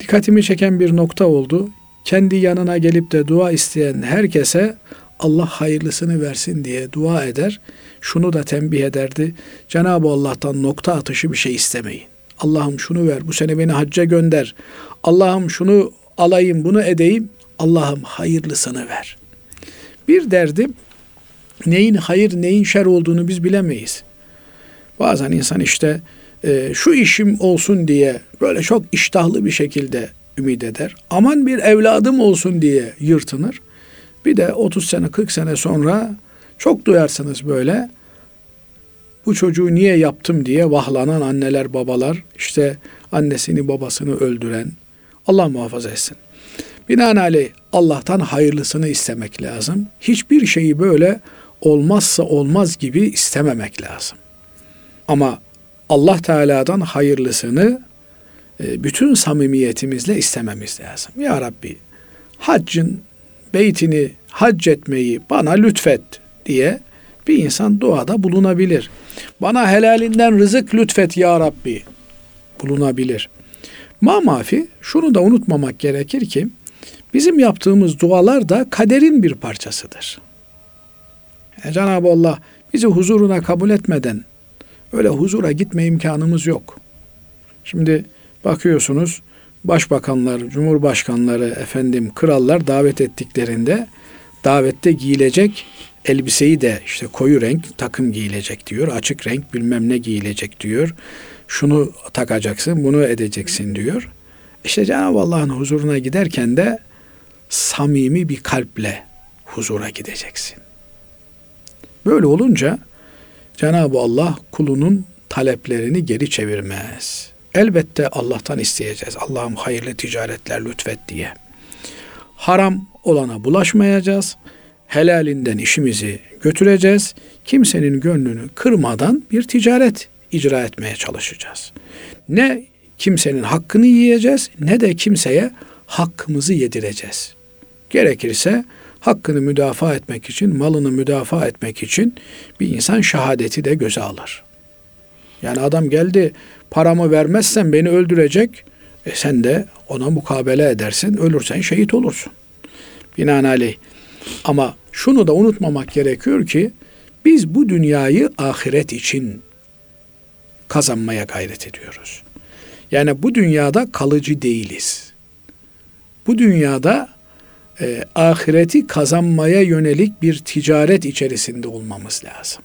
Dikkatimi çeken bir nokta oldu. Kendi yanına gelip de dua isteyen herkese Allah hayırlısını versin diye dua eder. Şunu da tembih ederdi. Cenab-ı Allah'tan nokta atışı bir şey istemeyin. Allah'ım şunu ver, bu sene beni hacca gönder. Allah'ım şunu alayım, bunu edeyim. Allah'ım hayırlısını ver. Bir derdim, neyin hayır, neyin şer olduğunu biz bilemeyiz. Bazen insan işte e, şu işim olsun diye böyle çok iştahlı bir şekilde ümit eder. Aman bir evladım olsun diye yırtınır. Bir de 30 sene 40 sene sonra çok duyarsınız böyle bu çocuğu niye yaptım diye vahlanan anneler babalar işte annesini babasını öldüren Allah muhafaza etsin. Binaenaleyh Allah'tan hayırlısını istemek lazım. Hiçbir şeyi böyle olmazsa olmaz gibi istememek lazım. Ama Allah Teala'dan hayırlısını e, bütün samimiyetimizle istememiz lazım. Ya Rabbi haccın beytini hac etmeyi bana lütfet diye bir insan duada bulunabilir. Bana helalinden rızık lütfet ya Rabbi bulunabilir. Ma mafi şunu da unutmamak gerekir ki bizim yaptığımız dualar da kaderin bir parçasıdır. Yani Cenab-ı Allah bizi huzuruna kabul etmeden öyle huzura gitme imkanımız yok. Şimdi bakıyorsunuz başbakanlar, cumhurbaşkanları, efendim krallar davet ettiklerinde davette giyilecek elbiseyi de işte koyu renk takım giyilecek diyor. Açık renk bilmem ne giyilecek diyor. Şunu takacaksın, bunu edeceksin diyor. İşte Cenab-ı Allah'ın huzuruna giderken de samimi bir kalple huzura gideceksin. Böyle olunca Cenab-ı Allah kulunun taleplerini geri çevirmez. Elbette Allah'tan isteyeceğiz. Allah'ım hayırlı ticaretler lütfet diye. Haram olana bulaşmayacağız. Helalinden işimizi götüreceğiz. Kimsenin gönlünü kırmadan bir ticaret icra etmeye çalışacağız. Ne kimsenin hakkını yiyeceğiz ne de kimseye hakkımızı yedireceğiz. Gerekirse hakkını müdafaa etmek için, malını müdafaa etmek için bir insan şehadeti de göze alır. Yani adam geldi paramı vermezsen beni öldürecek. E sen de ona mukabele edersin. Ölürsen şehit olursun. Binaenaleyh. Ama şunu da unutmamak gerekiyor ki biz bu dünyayı ahiret için kazanmaya gayret ediyoruz. Yani bu dünyada kalıcı değiliz. Bu dünyada e, ahireti kazanmaya yönelik bir ticaret içerisinde olmamız lazım.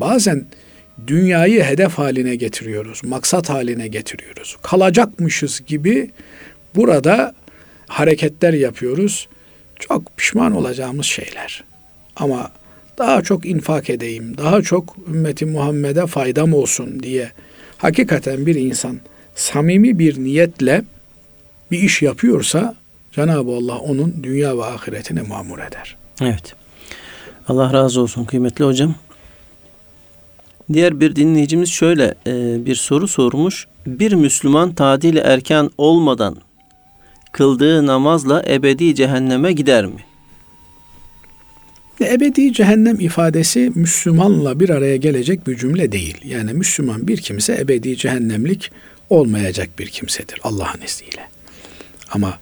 Bazen dünyayı hedef haline getiriyoruz, maksat haline getiriyoruz. Kalacakmışız gibi burada hareketler yapıyoruz. Çok pişman olacağımız şeyler. Ama daha çok infak edeyim, daha çok ümmeti Muhammed'e faydam olsun diye hakikaten bir insan samimi bir niyetle bir iş yapıyorsa Cenab-ı Allah onun dünya ve ahiretini mamur eder. Evet. Allah razı olsun kıymetli hocam. Diğer bir dinleyicimiz şöyle e, bir soru sormuş. Bir Müslüman tadili erken olmadan kıldığı namazla ebedi cehenneme gider mi? Ebedi cehennem ifadesi Müslümanla bir araya gelecek bir cümle değil. Yani Müslüman bir kimse ebedi cehennemlik olmayacak bir kimsedir Allah'ın izniyle. Ama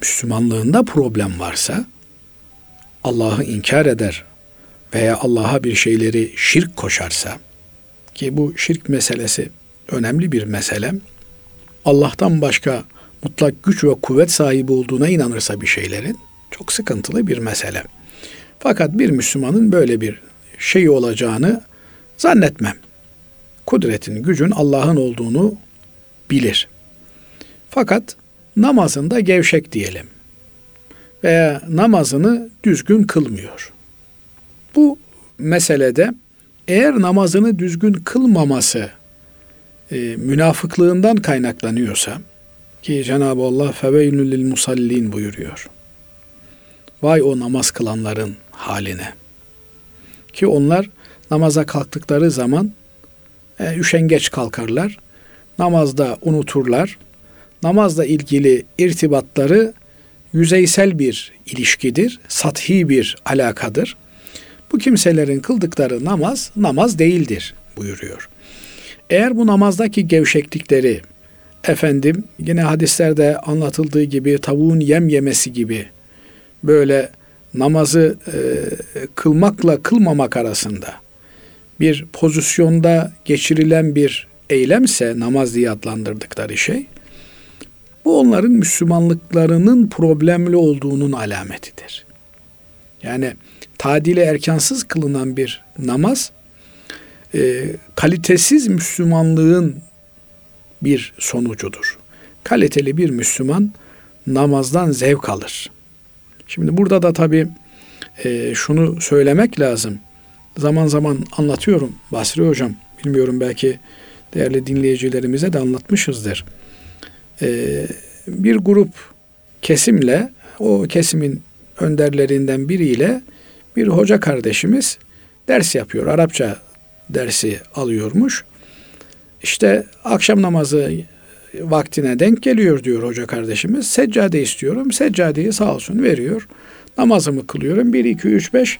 Müslümanlığında problem varsa Allah'ı inkar eder veya Allah'a bir şeyleri şirk koşarsa ki bu şirk meselesi önemli bir mesele. Allah'tan başka mutlak güç ve kuvvet sahibi olduğuna inanırsa bir şeylerin çok sıkıntılı bir mesele. Fakat bir Müslümanın böyle bir şey olacağını zannetmem. Kudretin, gücün Allah'ın olduğunu bilir. Fakat namazında gevşek diyelim veya namazını düzgün kılmıyor. Bu meselede eğer namazını düzgün kılmaması e, münafıklığından kaynaklanıyorsa ki Cenab-ı Allah feveylül lil musallin buyuruyor. Vay o namaz kılanların haline. Ki onlar namaza kalktıkları zaman e, üşengeç kalkarlar. Namazda unuturlar. Namazla ilgili irtibatları yüzeysel bir ilişkidir, sathi bir alakadır. Bu kimselerin kıldıkları namaz namaz değildir buyuruyor. Eğer bu namazdaki gevşeklikleri efendim yine hadislerde anlatıldığı gibi tavuğun yem yemesi gibi böyle namazı e, kılmakla kılmamak arasında bir pozisyonda geçirilen bir eylemse namaz diye adlandırdıkları şey bu onların Müslümanlıklarının problemli olduğunun alametidir. Yani tadile erkansız kılınan bir namaz e, kalitesiz Müslümanlığın bir sonucudur. Kaliteli bir Müslüman namazdan zevk alır. Şimdi burada da tabii e, şunu söylemek lazım. Zaman zaman anlatıyorum Basri Hocam. Bilmiyorum belki değerli dinleyicilerimize de anlatmışızdır. E, bir grup kesimle o kesimin önderlerinden biriyle bir hoca kardeşimiz ders yapıyor. Arapça dersi alıyormuş. İşte akşam namazı vaktine denk geliyor diyor hoca kardeşimiz. Seccade istiyorum. Seccadeyi sağ olsun veriyor. Namazımı kılıyorum. 1, 2, 3, 5.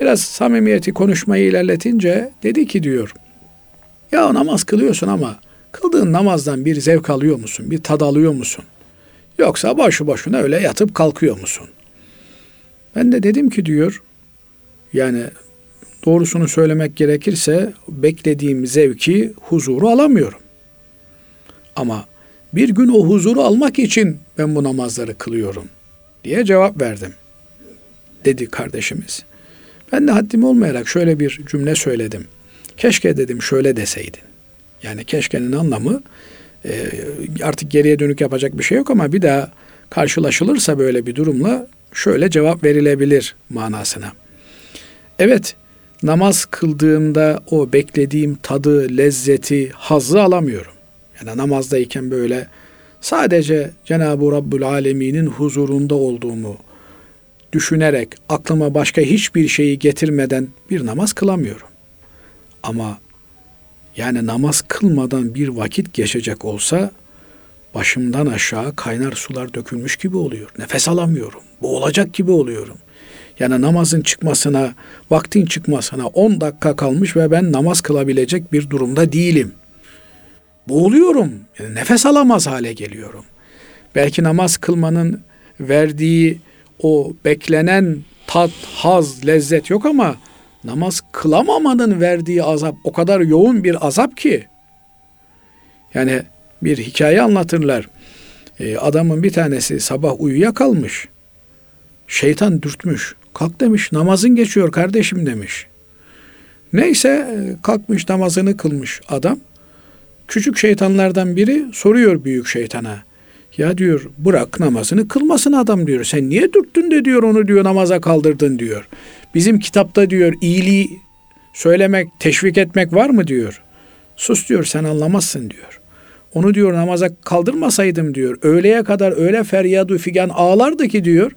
Biraz samimiyeti konuşmayı ilerletince dedi ki diyor. Ya namaz kılıyorsun ama kıldığın namazdan bir zevk alıyor musun? Bir tad alıyor musun? Yoksa boşu boşuna öyle yatıp kalkıyor musun? Ben de dedim ki diyor yani doğrusunu söylemek gerekirse beklediğim zevki, huzuru alamıyorum. Ama bir gün o huzuru almak için ben bu namazları kılıyorum diye cevap verdim. Dedi kardeşimiz. Ben de haddim olmayarak şöyle bir cümle söyledim. Keşke dedim şöyle deseydin. Yani keşkenin anlamı e, artık geriye dönük yapacak bir şey yok ama bir daha karşılaşılırsa böyle bir durumla şöyle cevap verilebilir manasına. Evet, namaz kıldığımda o beklediğim tadı, lezzeti, hazzı alamıyorum. Yani namazdayken böyle sadece Cenab-ı Rabbül Alemin'in huzurunda olduğumu düşünerek aklıma başka hiçbir şeyi getirmeden bir namaz kılamıyorum. Ama yani namaz kılmadan bir vakit geçecek olsa başımdan aşağı kaynar sular dökülmüş gibi oluyor. Nefes alamıyorum. Boğulacak gibi oluyorum. Yani namazın çıkmasına, vaktin çıkmasına 10 dakika kalmış ve ben namaz kılabilecek bir durumda değilim. Boğuluyorum. Yani nefes alamaz hale geliyorum. Belki namaz kılmanın verdiği o beklenen tat, haz, lezzet yok ama namaz kılamamanın verdiği azap o kadar yoğun bir azap ki. Yani bir hikaye anlatırlar. Ee, adamın bir tanesi sabah uyuyakalmış. Şeytan dürtmüş. Kalk demiş namazın geçiyor kardeşim demiş. Neyse e, kalkmış namazını kılmış adam. Küçük şeytanlardan biri soruyor büyük şeytana. Ya diyor bırak namazını kılmasın adam diyor. Sen niye dürttün de diyor onu diyor namaza kaldırdın diyor. Bizim kitapta diyor iyiliği söylemek, teşvik etmek var mı diyor. Sus diyor sen anlamazsın diyor. Onu diyor namaza kaldırmasaydım diyor. Öğleye kadar öyle feryadu figan ağlardı ki diyor.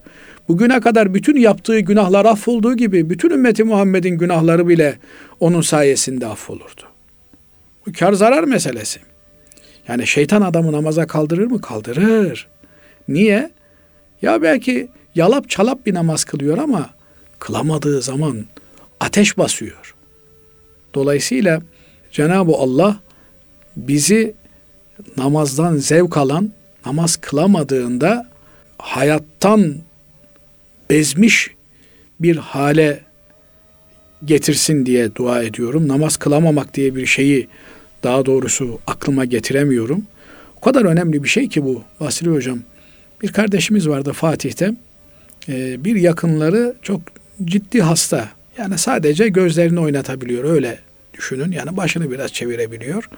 Bugüne kadar bütün yaptığı günahlar affolduğu gibi bütün ümmeti Muhammed'in günahları bile onun sayesinde affolurdu. Bu kar zarar meselesi. Yani şeytan adamı namaza kaldırır mı? Kaldırır. Niye? Ya belki yalap çalap bir namaz kılıyor ama kılamadığı zaman ateş basıyor. Dolayısıyla Cenab-ı Allah bizi namazdan zevk alan, namaz kılamadığında hayattan bezmiş bir hale getirsin diye dua ediyorum. Namaz kılamamak diye bir şeyi daha doğrusu aklıma getiremiyorum. O kadar önemli bir şey ki bu Vasili Hocam. Bir kardeşimiz vardı Fatih'te. Ee, bir yakınları çok ciddi hasta. Yani sadece gözlerini oynatabiliyor öyle düşünün. Yani başını biraz çevirebiliyor.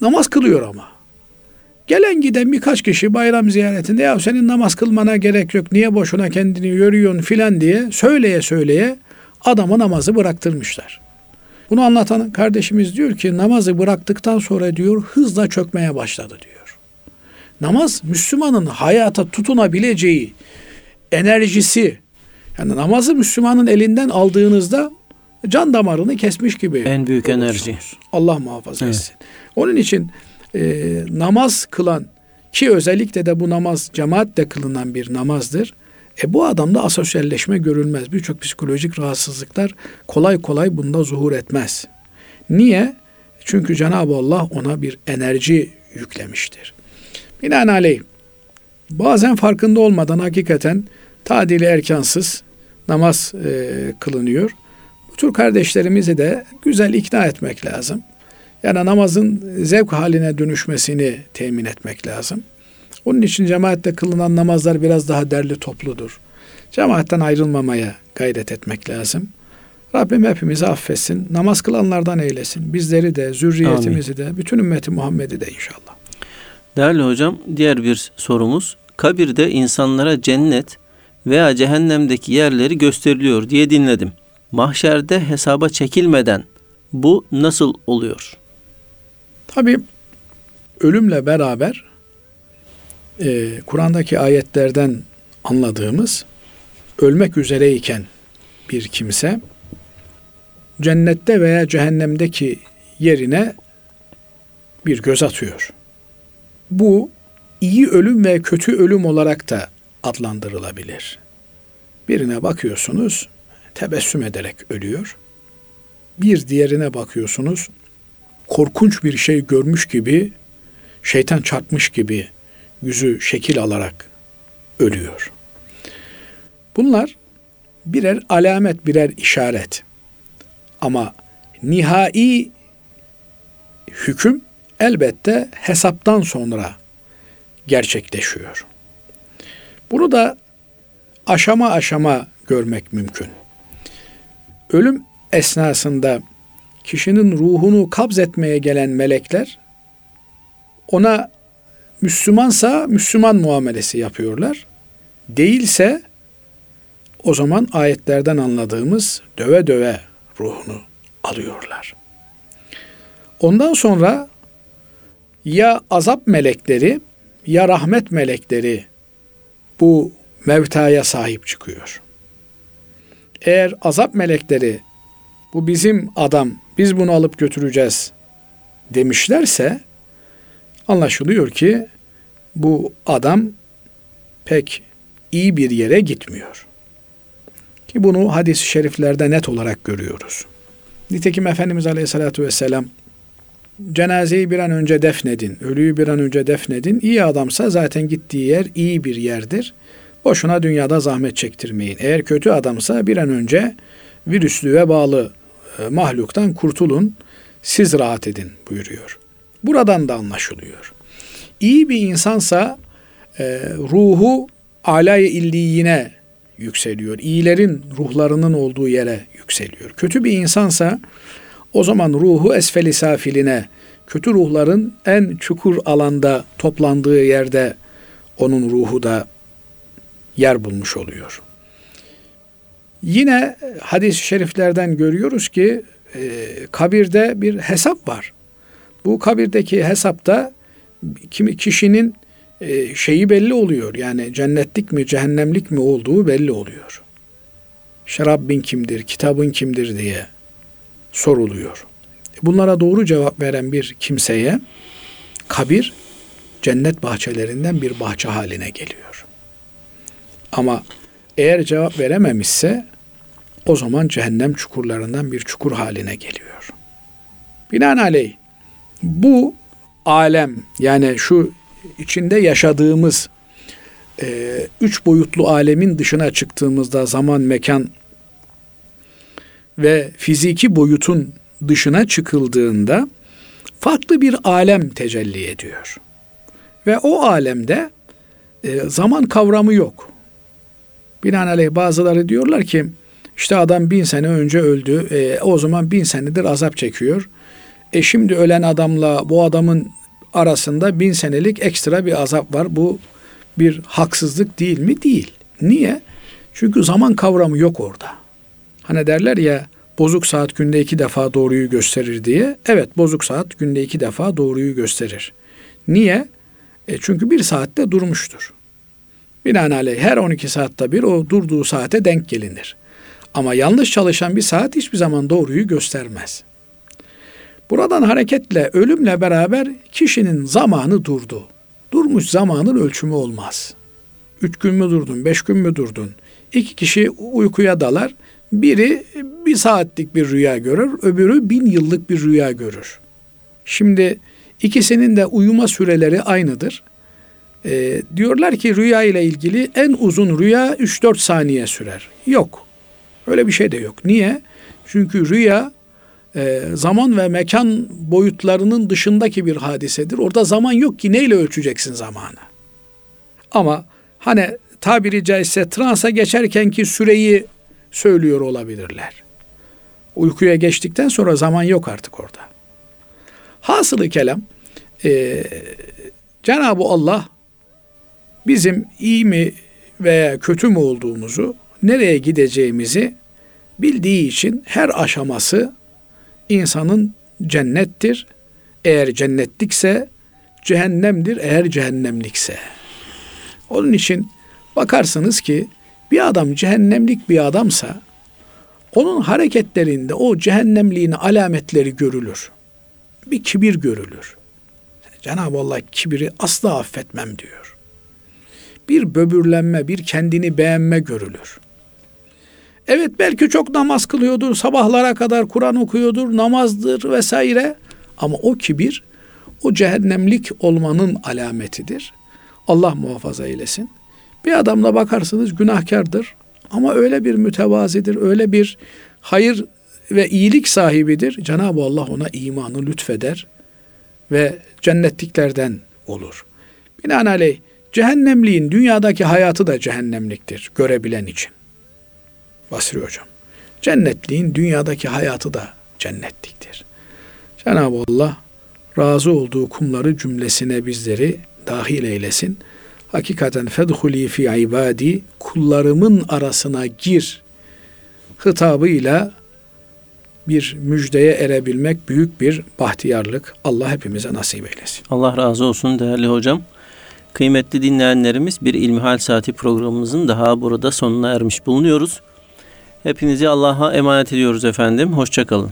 Namaz kılıyor ama. Gelen giden birkaç kişi bayram ziyaretinde ya senin namaz kılmana gerek yok niye boşuna kendini yoruyorsun filan diye söyleye söyleye adamı namazı bıraktırmışlar. Bunu anlatan kardeşimiz diyor ki namazı bıraktıktan sonra diyor hızla çökmeye başladı diyor. Namaz Müslümanın hayata tutunabileceği enerjisi yani namazı Müslümanın elinden aldığınızda can damarını kesmiş gibi. En büyük enerji. Allah muhafaza etsin. Evet. Onun için e, namaz kılan ki özellikle de bu namaz cemaatle kılınan bir namazdır. E bu adamda asosyalleşme görülmez. Birçok psikolojik rahatsızlıklar kolay kolay bunda zuhur etmez. Niye? Çünkü Cenab-ı Allah ona bir enerji yüklemiştir. Binaenaleyh bazen farkında olmadan hakikaten tadili erkansız namaz e, kılınıyor. Bu tür kardeşlerimizi de güzel ikna etmek lazım. Yani namazın zevk haline dönüşmesini temin etmek lazım. Onun için cemaatte kılınan namazlar biraz daha derli topludur. Cemaatten ayrılmamaya gayret etmek lazım. Rabbim hepimizi affetsin. Namaz kılanlardan eylesin. Bizleri de, zürriyetimizi Amin. de, bütün ümmeti Muhammed'i de inşallah. Değerli hocam, diğer bir sorumuz. Kabirde insanlara cennet veya cehennemdeki yerleri gösteriliyor diye dinledim. Mahşerde hesaba çekilmeden bu nasıl oluyor? Tabi ölümle beraber e, Kur'an'daki ayetlerden anladığımız ölmek üzereyken bir kimse cennette veya cehennemdeki yerine bir göz atıyor. Bu iyi ölüm ve kötü ölüm olarak da adlandırılabilir. Birine bakıyorsunuz tebessüm ederek ölüyor. Bir diğerine bakıyorsunuz korkunç bir şey görmüş gibi şeytan çarpmış gibi yüzü şekil alarak ölüyor. Bunlar birer alamet, birer işaret. Ama nihai hüküm elbette hesaptan sonra gerçekleşiyor. Bunu da aşama aşama görmek mümkün. Ölüm esnasında kişinin ruhunu kabz etmeye gelen melekler ona Müslümansa Müslüman muamelesi yapıyorlar. Değilse o zaman ayetlerden anladığımız döve döve ruhunu alıyorlar. Ondan sonra ya azap melekleri ya rahmet melekleri bu mevtaya sahip çıkıyor. Eğer azap melekleri bu bizim adam biz bunu alıp götüreceğiz demişlerse anlaşılıyor ki bu adam pek iyi bir yere gitmiyor. Ki bunu hadis-i şeriflerde net olarak görüyoruz. Nitekim Efendimiz Aleyhisselatü Vesselam cenazeyi bir an önce defnedin, ölüyü bir an önce defnedin. İyi adamsa zaten gittiği yer iyi bir yerdir. Boşuna dünyada zahmet çektirmeyin. Eğer kötü adamsa bir an önce virüslüğe bağlı mahluktan kurtulun, siz rahat edin buyuruyor. Buradan da anlaşılıyor. İyi bir insansa e, ruhu alay illiyine yükseliyor. İyilerin ruhlarının olduğu yere yükseliyor. Kötü bir insansa o zaman ruhu esfeli safiline, kötü ruhların en çukur alanda toplandığı yerde onun ruhu da yer bulmuş oluyor. Yine hadis-i şeriflerden görüyoruz ki e, kabirde bir hesap var. Bu kabirdeki hesapta kimi kişinin e, şeyi belli oluyor. Yani cennetlik mi cehennemlik mi olduğu belli oluyor. Şerabbin kimdir, kitabın kimdir diye soruluyor. Bunlara doğru cevap veren bir kimseye kabir cennet bahçelerinden bir bahçe haline geliyor. Ama eğer cevap verememişse o zaman cehennem çukurlarından bir çukur haline geliyor. Binaenaleyh bu alem yani şu içinde yaşadığımız e, üç boyutlu alemin dışına çıktığımızda zaman, mekan ve fiziki boyutun dışına çıkıldığında farklı bir alem tecelli ediyor. Ve o alemde e, zaman kavramı yok. Binaenaleyh bazıları diyorlar ki işte adam bin sene önce öldü. E, o zaman bin senedir azap çekiyor. E şimdi ölen adamla bu adamın arasında bin senelik ekstra bir azap var. Bu bir haksızlık değil mi? Değil. Niye? Çünkü zaman kavramı yok orada. Hani derler ya bozuk saat günde iki defa doğruyu gösterir diye. Evet bozuk saat günde iki defa doğruyu gösterir. Niye? E çünkü bir saatte durmuştur. Binaenaleyh her 12 saatte bir o durduğu saate denk gelinir. Ama yanlış çalışan bir saat hiçbir zaman doğruyu göstermez. Buradan hareketle ölümle beraber kişinin zamanı durdu. Durmuş zamanın ölçümü olmaz. Üç gün mü durdun, beş gün mü durdun? İki kişi uykuya dalar. Biri bir saatlik bir rüya görür, öbürü bin yıllık bir rüya görür. Şimdi ikisinin de uyuma süreleri aynıdır. Ee, diyorlar ki rüya ile ilgili en uzun rüya 3-4 saniye sürer. Yok. Öyle bir şey de yok. Niye? Çünkü rüya e, zaman ve mekan boyutlarının dışındaki bir hadisedir. Orada zaman yok ki neyle ölçeceksin zamanı? Ama hani tabiri caizse transa geçerkenki süreyi söylüyor olabilirler. Uykuya geçtikten sonra zaman yok artık orada. Hasılı kelam e, Cenab-ı Allah bizim iyi mi veya kötü mü olduğumuzu, nereye gideceğimizi bildiği için her aşaması insanın cennettir. Eğer cennetlikse cehennemdir eğer cehennemlikse. Onun için bakarsınız ki bir adam cehennemlik bir adamsa onun hareketlerinde o cehennemliğin alametleri görülür. Bir kibir görülür. Cenab-ı Allah kibiri asla affetmem diyor. Bir böbürlenme, bir kendini beğenme görülür. Evet belki çok namaz kılıyordur, sabahlara kadar Kur'an okuyordur, namazdır vesaire. Ama o kibir o cehennemlik olmanın alametidir. Allah muhafaza eylesin. Bir adamla bakarsınız günahkardır ama öyle bir mütevazidir, öyle bir hayır ve iyilik sahibidir. Cenab-ı Allah ona imanı lütfeder ve cennetliklerden olur. Binaenaleyh cehennemliğin dünyadaki hayatı da cehennemliktir görebilen için. Basri Hocam. Cennetliğin dünyadaki hayatı da cennetliktir. Cenab-ı Allah razı olduğu kumları cümlesine bizleri dahil eylesin. Hakikaten fedhuli fi ibadi kullarımın arasına gir hitabıyla bir müjdeye erebilmek büyük bir bahtiyarlık. Allah hepimize nasip eylesin. Allah razı olsun değerli hocam. Kıymetli dinleyenlerimiz bir İlmihal Saati programımızın daha burada sonuna ermiş bulunuyoruz. Hepinizi Allah'a emanet ediyoruz efendim. Hoşçakalın.